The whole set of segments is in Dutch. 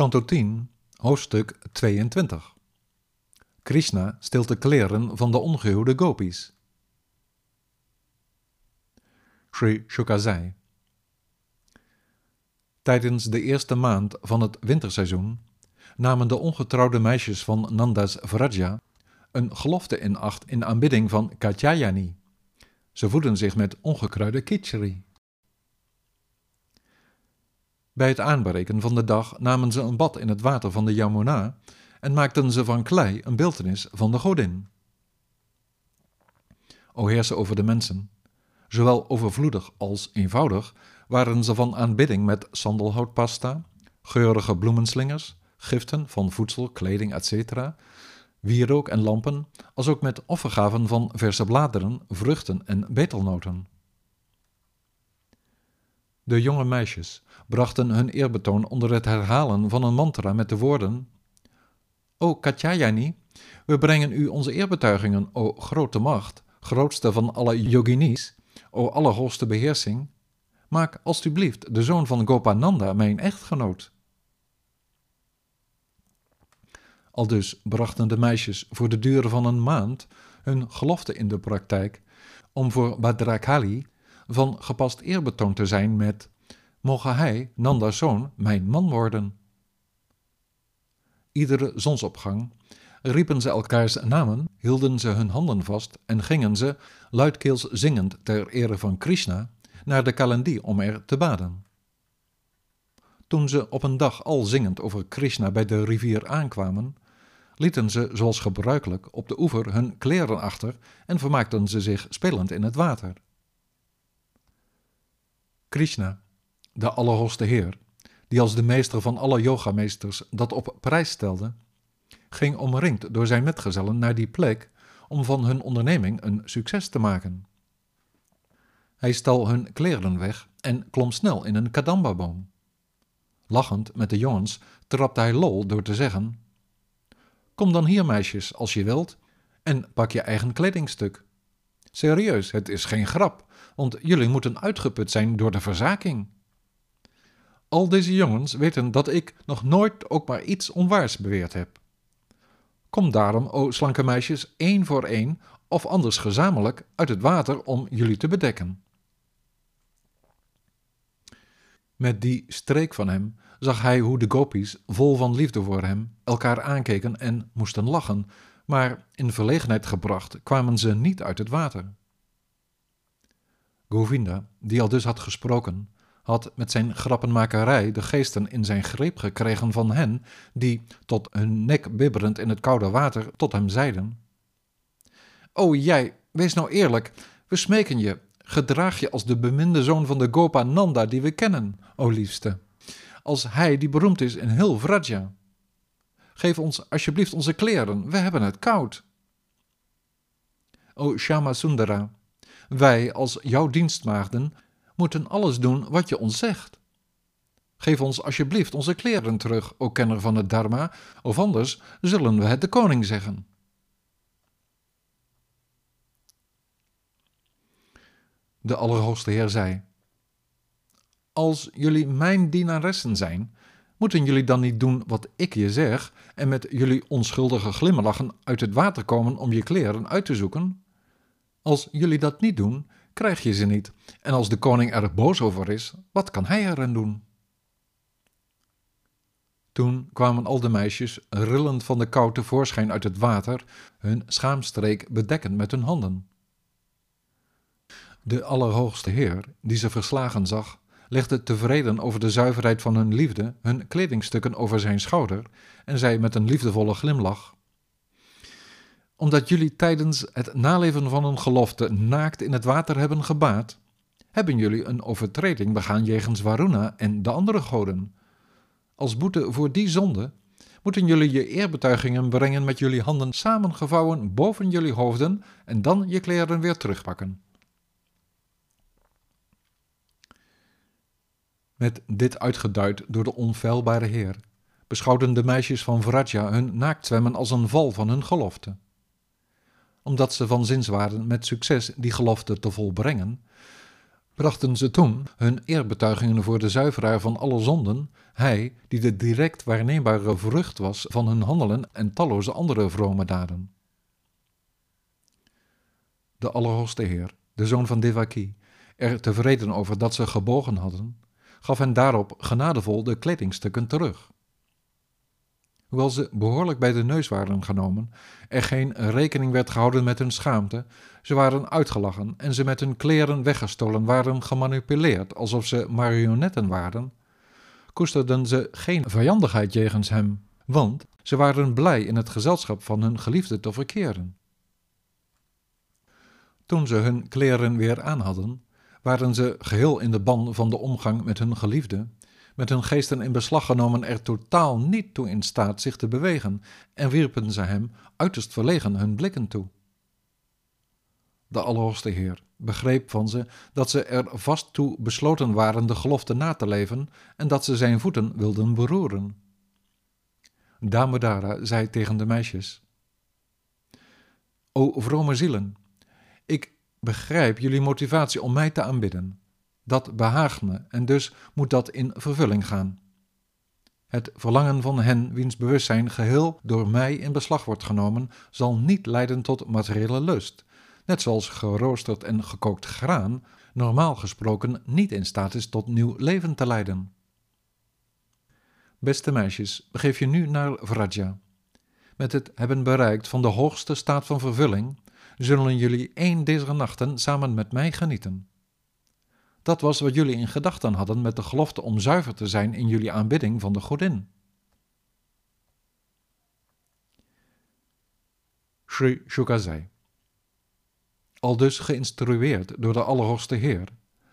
Kanto 10, hoofdstuk 22. Krishna stilt de kleren van de ongehuwde gopis. Sri Shuka zei. Tijdens de eerste maand van het winterseizoen namen de ongetrouwde meisjes van Nanda's Vraja een gelofte in acht in aanbidding van Katyayani. Ze voeden zich met ongekruide kitcheri. Bij het aanbreken van de dag namen ze een bad in het water van de Yamuna en maakten ze van klei een beeltenis van de godin. O heersen over de mensen, zowel overvloedig als eenvoudig, waren ze van aanbidding met sandelhoutpasta, geurige bloemenslingers, giften van voedsel, kleding, etc., wierook en lampen, als ook met offergaven van verse bladeren, vruchten en betelnoten. De jonge meisjes brachten hun eerbetoon onder het herhalen van een mantra met de woorden: O Katyayani, we brengen u onze eerbetuigingen, o grote macht, grootste van alle yoginis, o allerhoogste beheersing. Maak alstublieft de zoon van Gopananda mijn echtgenoot. Aldus brachten de meisjes voor de duur van een maand hun gelofte in de praktijk om voor Badrakali van gepast eerbetoon te zijn met mogen hij, Nanda's zoon, mijn man worden. Iedere zonsopgang riepen ze elkaars namen, hielden ze hun handen vast en gingen ze, luidkeels zingend ter ere van Krishna, naar de Kalandi om er te baden. Toen ze op een dag al zingend over Krishna bij de rivier aankwamen, lieten ze zoals gebruikelijk op de oever hun kleren achter en vermaakten ze zich spelend in het water. Krishna, de Allerhoogste Heer, die als de meester van alle yogameesters dat op prijs stelde, ging omringd door zijn metgezellen naar die plek om van hun onderneming een succes te maken. Hij stal hun kleren weg en klom snel in een kadambaboom. Lachend met de jongens trapte hij lol door te zeggen: Kom dan hier, meisjes, als je wilt, en pak je eigen kledingstuk. Serieus, het is geen grap, want jullie moeten uitgeput zijn door de verzaking. Al deze jongens weten dat ik nog nooit ook maar iets onwaars beweerd heb. Kom daarom, o slanke meisjes, één voor één, of anders gezamenlijk, uit het water om jullie te bedekken. Met die streek van hem zag hij hoe de gopis, vol van liefde voor hem, elkaar aankeken en moesten lachen, maar in verlegenheid gebracht kwamen ze niet uit het water. Govinda, die al dus had gesproken, had met zijn grappenmakerij de geesten in zijn greep gekregen van hen die, tot hun nek bibberend in het koude water, tot hem zeiden: O jij, wees nou eerlijk, we smeken je, gedraag je als de beminde zoon van de Gopa Nanda die we kennen, o liefste, als hij die beroemd is in heel Vraja. Geef ons alsjeblieft onze kleren, we hebben het koud. O Shama Sundara, wij als jouw dienstmaagden moeten alles doen wat je ons zegt. Geef ons alsjeblieft onze kleren terug, o kenner van het Dharma, of anders zullen we het de koning zeggen. De Allerhoogste Heer zei: Als jullie mijn dienaressen zijn, moeten jullie dan niet doen wat ik je zeg en met jullie onschuldige glimlachen uit het water komen om je kleren uit te zoeken? Als jullie dat niet doen, krijg je ze niet. En als de koning er boos over is, wat kan hij eraan doen? Toen kwamen al de meisjes, rillend van de kou tevoorschijn uit het water, hun schaamstreek bedekkend met hun handen. De Allerhoogste Heer, die ze verslagen zag, legde tevreden over de zuiverheid van hun liefde hun kledingstukken over zijn schouder en zei met een liefdevolle glimlach: omdat jullie tijdens het naleven van een gelofte naakt in het water hebben gebaat, hebben jullie een overtreding begaan jegens Varuna en de andere goden. Als boete voor die zonde moeten jullie je eerbetuigingen brengen met jullie handen samengevouwen boven jullie hoofden en dan je kleren weer terugpakken. Met dit uitgeduid door de onfeilbare Heer, beschouwden de meisjes van Vraja hun naaktzwemmen als een val van hun gelofte omdat ze van zins waren met succes die gelofte te volbrengen, brachten ze toen hun eerbetuigingen voor de zuiveraar van alle zonden, hij die de direct waarneembare vrucht was van hun handelen en talloze andere vrome daden. De Allerhoogste Heer, de zoon van Devaki, er tevreden over dat ze gebogen hadden, gaf hen daarop genadevol de kledingstukken terug. Hoewel ze behoorlijk bij de neus waren genomen, er geen rekening werd gehouden met hun schaamte, ze waren uitgelachen en ze met hun kleren weggestolen waren gemanipuleerd alsof ze marionetten waren, koesterden ze geen vijandigheid jegens hem, want ze waren blij in het gezelschap van hun geliefde te verkeren. Toen ze hun kleren weer aan hadden, waren ze geheel in de ban van de omgang met hun geliefde, met hun geesten in beslag genomen er totaal niet toe in staat zich te bewegen, en wierpen ze hem uiterst verlegen hun blikken toe. De Allerhoogste Heer begreep van ze dat ze er vast toe besloten waren de gelofte na te leven en dat ze zijn voeten wilden beroeren. Damodara zei tegen de meisjes: O vrome zielen, ik begrijp jullie motivatie om mij te aanbidden. Dat behaagt me en dus moet dat in vervulling gaan. Het verlangen van hen wiens bewustzijn geheel door mij in beslag wordt genomen, zal niet leiden tot materiële lust, net zoals geroosterd en gekookt graan normaal gesproken niet in staat is tot nieuw leven te leiden. Beste meisjes, begeef je nu naar Vraja. Met het hebben bereikt van de hoogste staat van vervulling, zullen jullie één deze nachten samen met mij genieten. Dat was wat jullie in gedachten hadden met de gelofte om zuiver te zijn in jullie aanbidding van de godin. Sri Shuka zei. Al dus geïnstrueerd door de Allerhoogste Heer,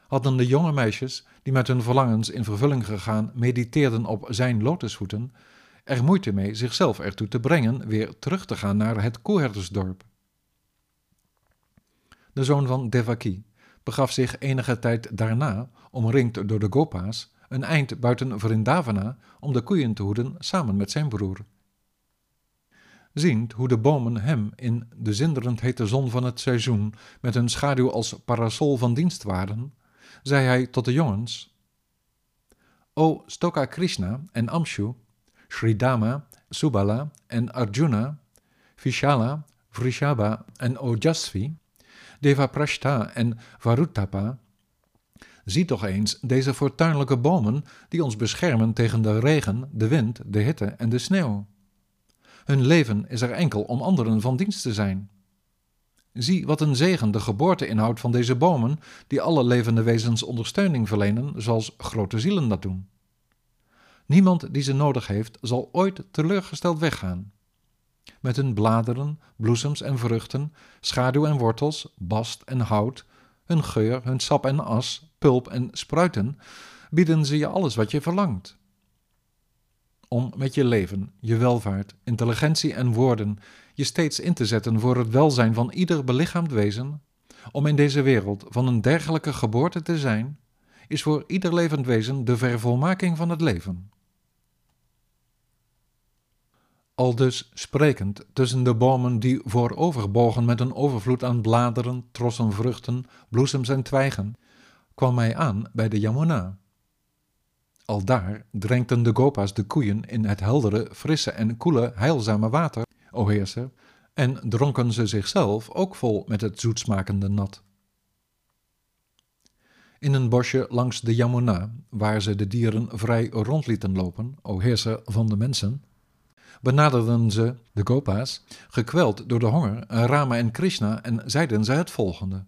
hadden de jonge meisjes die met hun verlangens in vervulling gegaan mediteerden op zijn lotusvoeten, er moeite mee zichzelf ertoe te brengen weer terug te gaan naar het koeherdersdorp. De zoon van Devaki begaf zich enige tijd daarna, omringd door de Gopa's, een eind buiten Vrindavana om de koeien te hoeden samen met zijn broer. Ziend hoe de bomen hem in de zinderend hete zon van het seizoen met hun schaduw als parasol van dienst waren, zei hij tot de jongens: O Stoka Krishna en Amshu, Sridama, Subala en Arjuna, Vishala, Vrishaba en Ojasvi, Devaprashta en Varutapa. Zie toch eens deze fortuinlijke bomen die ons beschermen tegen de regen, de wind, de hitte en de sneeuw. Hun leven is er enkel om anderen van dienst te zijn. Zie wat een zegen de geboorte inhoudt van deze bomen, die alle levende wezens ondersteuning verlenen, zoals grote zielen dat doen. Niemand die ze nodig heeft, zal ooit teleurgesteld weggaan. Met hun bladeren, bloesems en vruchten, schaduw en wortels, bast en hout, hun geur, hun sap en as, pulp en spruiten, bieden ze je alles wat je verlangt. Om met je leven, je welvaart, intelligentie en woorden je steeds in te zetten voor het welzijn van ieder belichaamd wezen, om in deze wereld van een dergelijke geboorte te zijn, is voor ieder levend wezen de vervolmaking van het leven. Al dus sprekend tussen de bomen die vooroverbogen met een overvloed aan bladeren, trossen vruchten, bloesems en twijgen, kwam hij aan bij de Yamuna. Al daar drenkten de gopa's de koeien in het heldere, frisse en koele, heilzame water, o heerser, en dronken ze zichzelf ook vol met het zoetsmakende nat. In een bosje langs de Yamuna, waar ze de dieren vrij rond lieten lopen, o heerser van de mensen, benaderden ze, de Gopa's, gekweld door de honger, Rama en Krishna en zeiden zij het volgende.